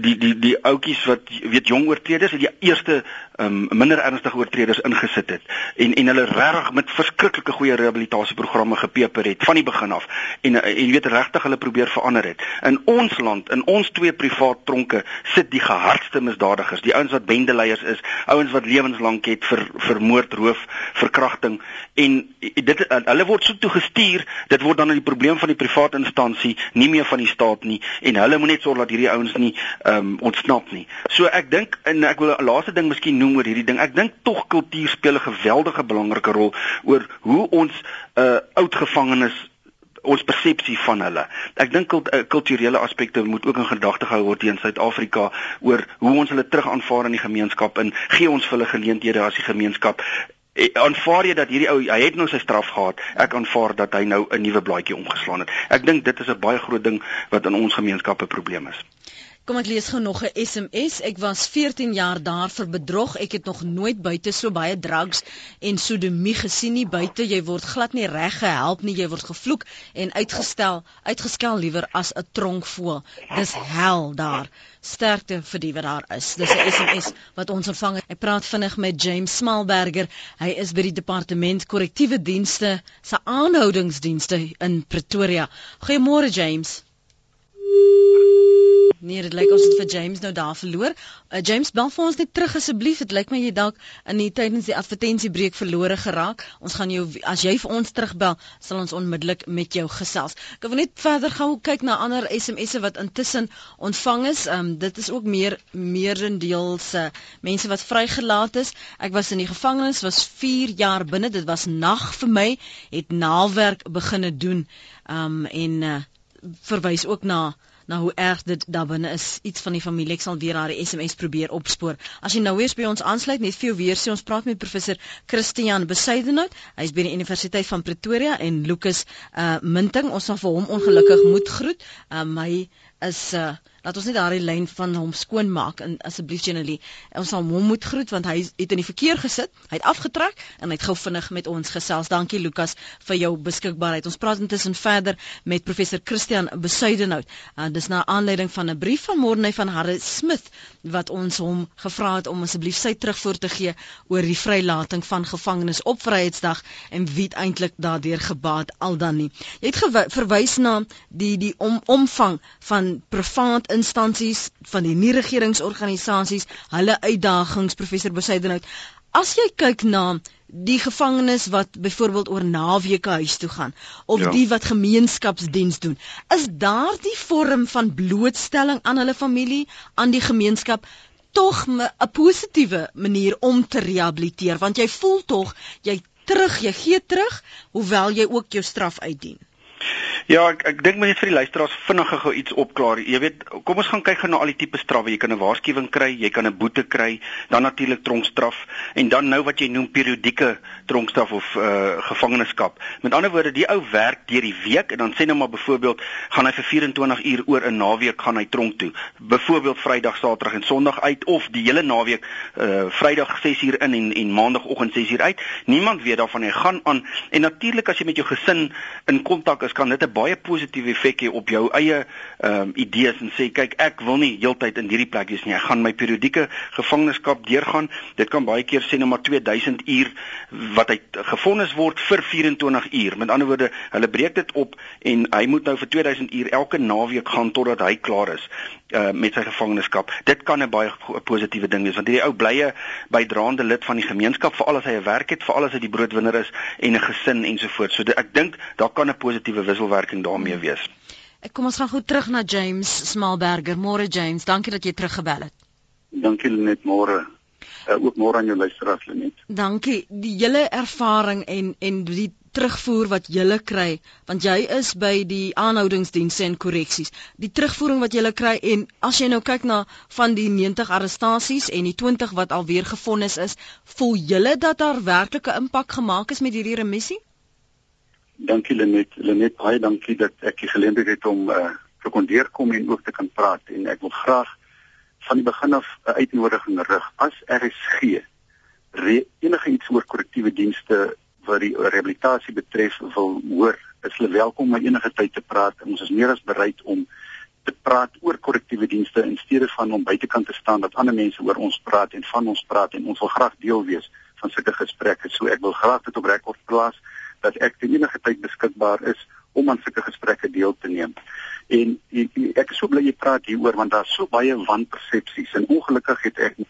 die die die ouetjies wat weet jong oortreders het die eerste um, minder ernstige oortreders ingesit het en en hulle regtig met verskriklike goeie rehabilitasieprogramme gepeper het van die begin af en en weet regtig hulle probeer verander het. In ons land, in ons twee privaat tronke sit die gehardste misdadigers, die ouens wat bendeleiers is, ouens wat lewenslank het vir vir moord, roof, verkrachting en dit hulle word so toe gestuur, dit word dan 'n probleem van die privaat instansie, nie meer van die staat nie en hulle moet net sorg dat hierdie ouens nie ehm um, ontsnap nie. So ek dink en ek wil 'n laaste ding miskien noem oor hierdie ding. Ek dink tog kultuur speel 'n geweldige belangrike rol oor hoe ons uh oud gevangenes ons persepsie van hulle. Ek dink kult, uh, kulturele aspekte moet ook in gedagte gehou word in Suid-Afrika oor hoe ons hulle terug aanvaar in die gemeenskap en gee ons vir hulle geleenthede as die gemeenskap. Eh, aanvaar jy dat hierdie ou hy het nou sy straf gehad. Ek aanvaar dat hy nou 'n nuwe blaadjie omgeslaan het. Ek dink dit is 'n baie groot ding wat in ons gemeenskap 'n probleem is. Kom ek lees gou nog 'n SMS. Ek was 14 jaar daar vir bedrog. Ek het nog nooit buite so baie drugs en sodomie gesien nie. Buite jy word glad nie reg gehelp nie. Jy word gevloek en uitgestel, uitgeskel liewer as 'n tronkvoël. Dis hel daar. Sterkte vir die wat daar is. Dis 'n SMS wat ons ontvang. Ek praat vinnig met James Smalberger. Hy is by die departement korrektiewe dienste se aanhoudingsdienste in Pretoria. Goeiemôre James. Nee, dit lyk ons het vir James nou daar verloor. Uh, James, bel vir ons net terug asseblief. Dit lyk my jy dalk in die tydens die advertensiebreek verlore geraak. Ons gaan jou as jy vir ons terugbel, sal ons onmiddellik met jou gesels. Ek wil net verder gou kyk na ander SMS'e wat intussen ontvang is. Um, dit is ook meer meerendeels uh, mense wat vrygelaat is. Ek was in die gevangenis, was 4 jaar binne. Dit was nag vir my. Het naaldwerk begine doen. Um en uh, verwys ook na na hoe erg dit daar binne is. Iets van die familie ek sal weer haar SMS probeer opspoor. As jy nou weer by ons aansluit, net vir jou weer sê ons praat met professor Christian Besuidenhout. Hy is by die Universiteit van Pretoria en Lucas uh Minting. Ons sal vir hom ongelukkig moet groet. Um hy is uh laat ons net daardie lyn van hom skoon maak en asseblief Jenelie ons sal hom moet groet want hy het in die verkeer gesit hy het afgetrek en hy het gou vinnig met ons gesels. Dankie Lukas vir jou beskikbaarheid. Ons praat intussen verder met professor Christian Besuidenhout. Uh, dis na aanleiding van 'n brief van Morne van Harry Smith wat ons hom gevra het om asseblief sy terugvoer te gee oor die vrylating van gevangenes op Vryheidsdag en wie eintlik daardeur gebaat al dan nie. Jy het verwys na die die om, omvang van privaat instansies, van die nie-regeringsorganisasies, hulle uitdagings, professor Besuidenhout. As jy kyk na die gevangenes wat byvoorbeeld oor naweke huis toe gaan of ja. die wat gemeenskapsdiens doen, is daardie vorm van blootstelling aan hulle familie, aan die gemeenskap tog 'n positiewe manier om te rehabiliteer want jy voel tog jy terug, jy gee terug hoewel jy ook jou straf uitdien. Ja, ek ek dink net vir die luisteraars vinnig gou iets opklaar. Jy weet, kom ons gaan kyk gou na al die tipe strawwe. Jy kan 'n waarskuwing kry, jy kan 'n boete kry, dan natuurlik tronkstraf en dan nou wat jy noem periodieke tronkstraf of uh gevangenskap. Met ander woorde, die ou werk deur die week en dan sê nou maar byvoorbeeld gaan hy vir 24 uur oor 'n naweek gaan hy tronk toe. Byvoorbeeld Vrydag, Saterdag en Sondag uit of die hele naweek uh Vrydag 6 uur in en en Maandagoggend 6 uur uit. Niemand weet daarvan hy gaan aan en natuurlik as jy met jou gesin in kontak is, kan dit 'n baie positiewe effek hê op jou eie ehm um, idees en sê kyk ek wil nie heeltyd in hierdie plek wees nie. Ek gaan my periodieke gevangenskap deurgaan. Dit kan baie keer sê nou maar 2000 uur wat hy gefonnis word vir 24 uur. Met ander woorde, hulle breek dit op en hy moet nou vir 2000 uur elke naweek gaan totdat hy klaar is uh met sy gevangenskap. Dit kan 'n baie positiewe ding wees want hierdie ou blye bydraende lid van die gemeenskap veral as hy 'n werk het, veral as hy die broodwinner is en 'n gesin ensovoorts. So dit, ek dink daar kan 'n positiewe wisselwerking daarmee wees. Ek kom ons gaan gou terug na James Smalberger. Môre James, dankie dat jy teruggebel het. Dankie net môre. Uh, ook môre aan jou luisteraars net. Dankie. Die hele ervaring en en die terugvoer wat jy kry want jy is by die aanhoudingsdienste en korreksies. Die terugvoering wat jy kry en as jy nou kyk na van die 90 arrestasies en die 20 wat alweer gefonnis is voel jy dat daar werklike impak gemaak is met hierdie remissie? Dankie Lenet. Lenet, baie dankie dat ek die geleentheid het om uh, te kon deurkom en ook te kan praat. En ek wil graag van die begin af 'n uitnodiging rig. As RSG enige iets oor korrektiewe dienste wat die rehabilitasie betref wil hoor, is hulle welkom om enige tyd te praat. Ons is meer as bereid om te praat oor korrektiewe dienste in steede van om buitekant te staan dat ander mense oor ons praat en van ons praat en ons wil graag deel wees van sulke gesprekke. So ek wil graag dit op rekord plaas dat ek te enige tyd beskikbaar is om aan sulke gesprekke deel te neem. En ek is so bly jy praat hieroor want daar's so baie wanpersepsies en ongelukkig het ek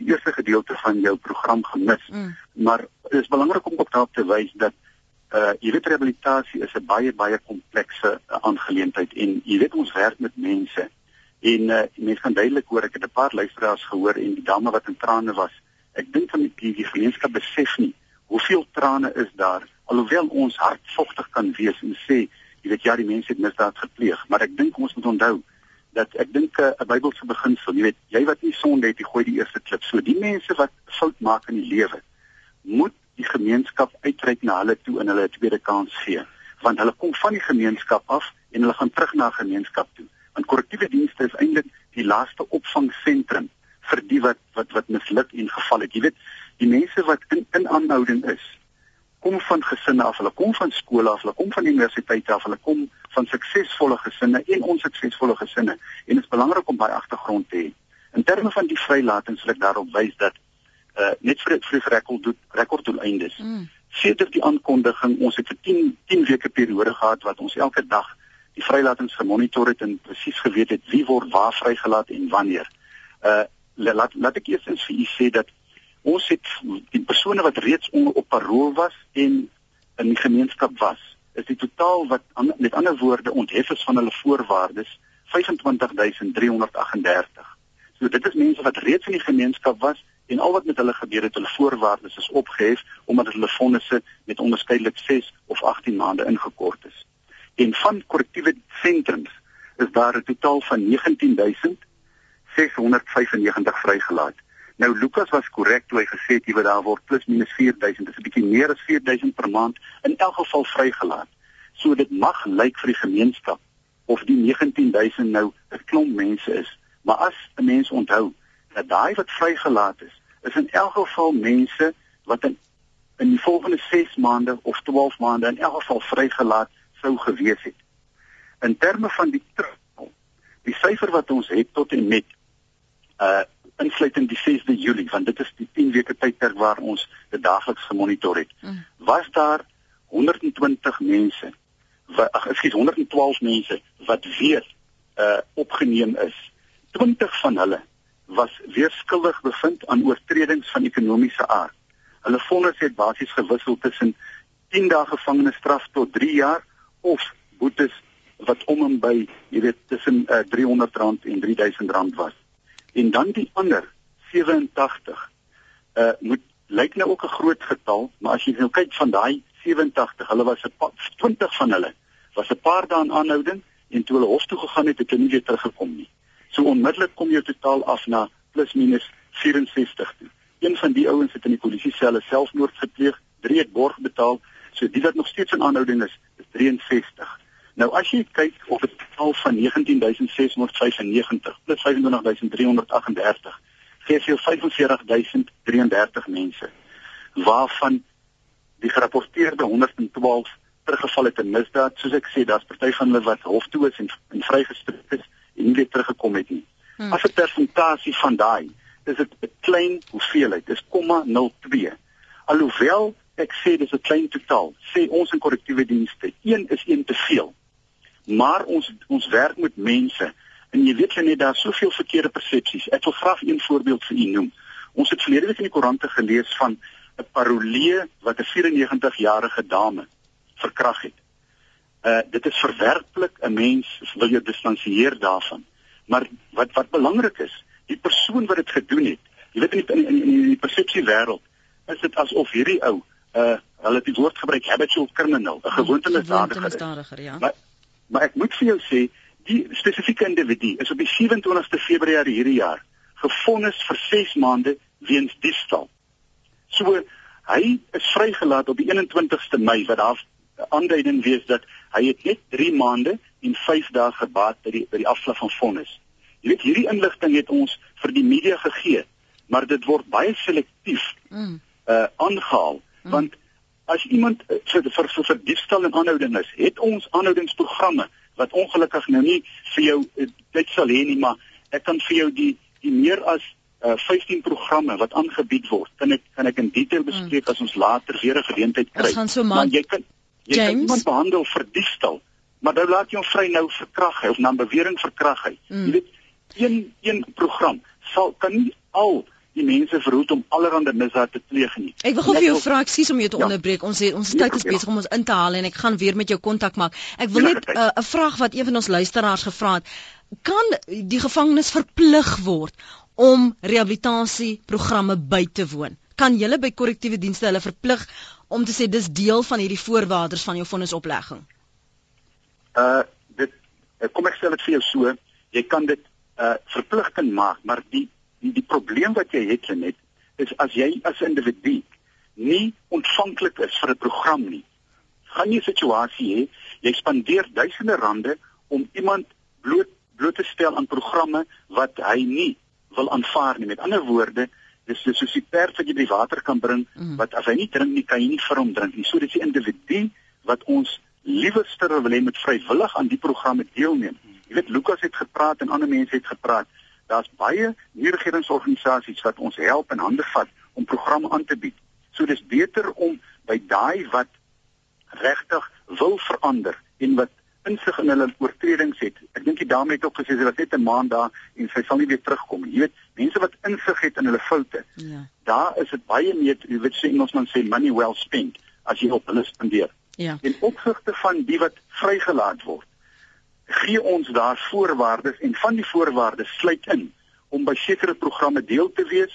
die eerste gedeelte van jou program gemis. Mm. Maar dit is belangrik om ook daarop te wys dat uh jy weet rehabilitasie is 'n baie baie komplekse uh, aangeleentheid en jy weet ons werk met mense en uh mense kan duidelik hoor ek het 'n paar luisteraars gehoor en die dame wat in trane was. Ek dink van die die gemeenskap besef nie hoeveel trane is daar alhoewel ons hartvogtig kan wees en sê jy weet ja die mense het misdaad gepleeg maar ek dink ons moet onthou dat ek dink eh, 'n uh, Bybelse beginsel jy weet jy wat nie sonde het jy gooi die eerste klip so die mense wat fout maak in die lewe moet die gemeenskap uitreik na hulle toe en hulle 'n tweede kans gee want hulle kom van die gemeenskap af en hulle gaan terug na gemeenskap toe. Want korrektiewe dienste is eintlik die laaste opvangsentrum vir die wat wat wat misluk en geval het. Jy weet die mense wat in in aanhouding is kom van gesinne af, hulle kom van skole af, hulle kom van universiteite af, hulle kom van suksesvolle gesinne en onsuksesvolle gesinne. En dit is belangrik om baie agtergrond te hê. In terme van die vrylating sal ek daarop wys dat uh net vir vir rekord doen rekord doen eindes. Mm. Sedert die aankondiging, ons het vir 10 10 weke periode gehad wat ons elke dag die vrylatings gemonitor het en presies geweet het wie word waar vrygelaat en wanneer. Uh laat laat ek eers vir u sê dat ons het die persone wat reeds op parol was en in die gemeenskap was is die totaal wat met ander woorde onthef is van hulle voorwaardes 25338 so dit is mense wat reeds in die gemeenskap was en al wat met hulle gebeur het hulle voorwaardes is opgehef omdat hulle vonnisse met onderskeidelik 6 of 18 maande ingekort is. En van korrektiewe sentrums is daar 'n totaal van 19695 vrygelaat. Nou Lukas was korrek toe hy gesê het jy weet daar word plus minus 4000, dis 'n bietjie meer as 4000 per maand in elk geval vrygelaat. So dit mag lyk vir die gemeenskap of die 19000 nou 'n klomp mense is, maar as 'n mens onthou dat daai wat vrygelaat is, is in elk geval mense wat in in die volgende 6 maande of 12 maande in elk geval vrygelaat sou gewees het. In terme van die terugval, die syfer wat ons het tot en met uh insluitend die 6de Julie want dit is die 10 weke tydperk waar ons dit daagliks gemonitor het. Mm. Was daar 120 mense ag ekskuus 112 mense wat weer uh opgeneem is. 20 van hulle was weer skuldig bevind aan oortredings van ekonomiese aard. Hulle vonnis het basies gewissel tussen 10 dae gevangenisstraf tot 3 jaar of boetes wat om en by, jy weet, tussen uh, R300 en R3000 was en dan die ander 87 uh moet lyk nou ook 'n groot getal maar as jy nou kyk van daai 87 hulle was 'n 20 van hulle was 'n paar dae in aanhouding en toe hulle hof toe gegaan het, het hulle nie weer teruggekom nie. So onmiddellik kom jy totaal af na plus minus 64 toe. Een van die ouens het in die polisie selle selfmoord gepleeg, drie het borg betaal, so die wat nog steeds in aanhouding is, is 63. Nou as jy kyk op 'n getal van 19695 plus 25338 gee jy 45033 mense waarvan die gerapporteerde 112 teruggeval het in misdaad soos ek sê daar's party van hulle wat hof toe is en, en vrygestrik is en nie weer teruggekom het nie. Hmm. As 'n persentasie van daai is dit 'n klein hoeveelheid, dis 0,02. Alhoewel ek sê dis 'n klein totaal, sê ons in korrektiewe dienste, een is een te veel. Maar ons ons werk met mense en jy weet net daar soveel verkeerde persepsies. Ek wil graag een voorbeeld vir u noem. Ons het verlede week in die koerante gelees van 'n parolee wat 'n 94-jarige dame verkrag het. Uh dit is verwerklik 'n mens wil jou distansieer daarvan. Maar wat wat belangrik is, die persoon wat dit gedoen het, jy weet in die, in, in, in die persepsie wêreld is dit asof hierdie ou uh hulle het die woord gebruik habitual criminal, 'n gewoonte misdadiger. Ja. Maar maar ek moet vir jou sê, die spesifieke individu is op die 27ste Februarie hierdie jaar gefonnis vir 6 maande weens diefstal. So hy is vrygelaat op die 21ste Mei wat daar aanduiding wees dat hy het net 3 maande en 5 dae gebaat by die by die afslag van vonnis. Jy weet hierdie inligting het ons vir die media gegee, maar dit word baie selektief mm. uh aangehaal mm. want as iemand uh, vir vir vir, vir diefstal en aanhouding is, het ons aanhoudingsprogramme wat ongelukkig nou nie vir jou uh, dit sal hê nie, maar ek kan vir jou die die meer as uh 15 programme wat aangebied word. Kan ek kan ek in detail bespreek mm. as ons later weer 'n geleentheid kry. So maar jy kan jy James? kan iemand behandel vir diefstal, maar dan laat jy hom vry nou vir krag of na bewering vir krag hy. Mm. Jy weet een een program sal kan nie al die mense verhoed om allerlei misdade te pleeg nie. Ek wil gou vir jou vra, ekskuus om jou te ja. onderbreek. Ons het ons tyd is besig om ons in te haal en ek gaan weer met jou kontak maak. Ek wil net 'n uh, vraag wat een van ons luisteraars gevra het. Kan die gevangenes verplig word om rehabilitasieprogramme by te woon? Kan julle by korrektiewe dienste hulle verplig om te sê dis deel van hierdie voorwaardes van jou vonnisoplegging? Uh dit kom ek sê dit vir jou so, jy kan dit uh verpligting maak, maar die die die probleem wat jy het net is as jy as individu nie ontvanklik is vir 'n program nie, gaan jy 'n situasie hê jy spandeer duisende rande om iemand bloot bloot te stel aan programme wat hy nie wil aanvaar nie. Met ander woorde, dis dis soos die perd wat jy by water kan bring mm. wat as hy nie drink nie, kan jy nie vir hom drink nie. So dis die individu wat ons liewerster wil hê met vrywillig aan die programme deelneem. Jy weet Lukas het gepraat en ander mense het gepraat. Daar's baie nie-regeringsorganisasies wat ons help en hande vat om programme aan te bied. So dis beter om by daai wat regtig wil verander en wat insig in hulle oortredings het. Ek dink die dame het ook gesê sy was net 'n maand daar en sy sal nie weer terugkom nie. Jy weet, mense wat insig het in hulle foute. Ja. Daar is dit baie meer, jy weet sê Engelsman sê money well spent as jy op hulle spandeer. Ja. En opsigte van die wat vrygelaat word gee ons daar voorwaardes en van die voorwaardes sluit in om by sekere programme deel te wees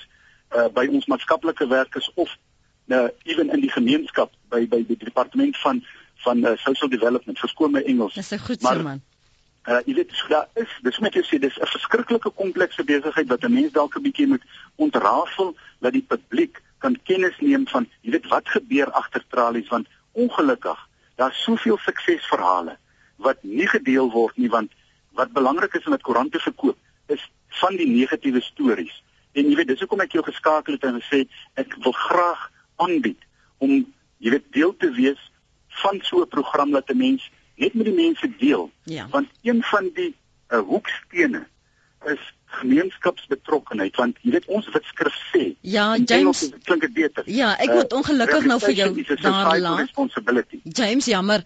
uh, by ons maatskaplike werkers of uh, ewen in die gemeenskap by by die departement van van uh, social development verskoon my Engels. Dis 'n goed se man. Uh jy weet so daar is dis moet jy sê dis 'n verskriklike komplekse besigheid wat 'n mens dalk 'n bietjie moet ontrafel dat die publiek kan kennis neem van jy weet wat gebeur agter tralies want ongelukkig daar's soveel suksesverhale wat nie gedeel word nie want wat belangrik is om dit koerante verkoop is van die negatiewe stories. En jy weet dis hoekom ek jou geskakel het en gesê ek wil graag aanbied om jy weet deel te wees van so 'n program dat 'n mens net met die mense deel. Ja. Want een van die uh, hoekstene is gemeenskapsbetrokkenheid want jy weet ons wit skrif sê ja James klink dit beter ja ek moet uh, ongelukkig uh, nou vir jou daar laat James jammer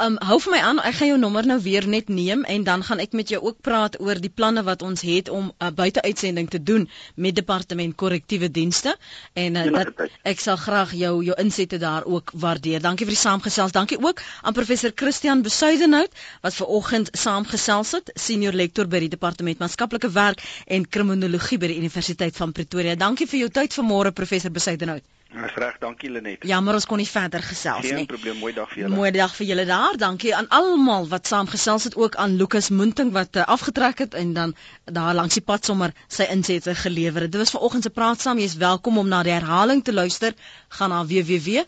Um hou vir my aan, ek gaan jou nommer nou weer net neem en dan gaan ek met jou ook praat oor die planne wat ons het om 'n uh, buiteuitsending te doen met departement korrektiewe dienste en uh, dat ek sal graag jou jou insette daar ook waardeer. Dankie vir die saamgesels. Dankie ook aan professor Christian Besuidenhout wat ver oggend saamgesels het, senior lektor by die departement maatskaplike werk en kriminologie by die Universiteit van Pretoria. Dankie vir jou tyd vanmôre professor Besuidenhout. Dis reg, dankie Lenet. Jammer ons kon nie verder gesels nie. Geen probleem, mooi dag vir julle. Mooi dag vir julle daar. Dankie aan almal wat saamgesels het ook aan Lukas Munting wat uh, afgetrek het en dan daar langs die pad sommer sy insette gelewer het. Dit was vanoggend se praat saam. Jy's welkom om na die herhaling te luister. Gaan na www.rsg.co.za.